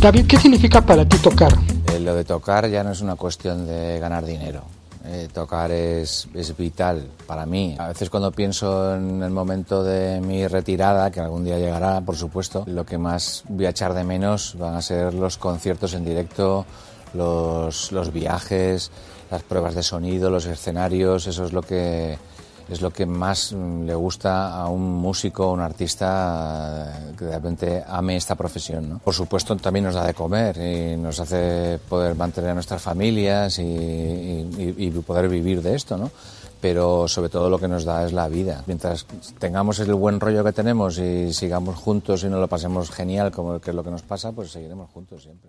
David, ¿qué significa para ti tocar? Eh, lo de tocar ya no es una cuestión de ganar dinero. Eh, tocar es, es, vital para mí. A veces cuando pienso en el momento de mi retirada, que algún día llegará, por supuesto, lo que más voy a echar de menos van a ser los conciertos en directo, los, los viajes, las pruebas de sonido, los escenarios, eso es lo que es lo que más mm, le gusta a un músico, a un artista eh, que realmente ame esta profesión. ¿no? Por supuesto, también nos da de comer y nos hace poder mantener a nuestras familias y, poder vivir de esto, ¿no? pero sobre todo lo que nos da es la vida. Mientras tengamos el buen rollo que tenemos y sigamos juntos y nos lo pasemos genial, como que es lo que nos pasa, pues seguiremos juntos siempre.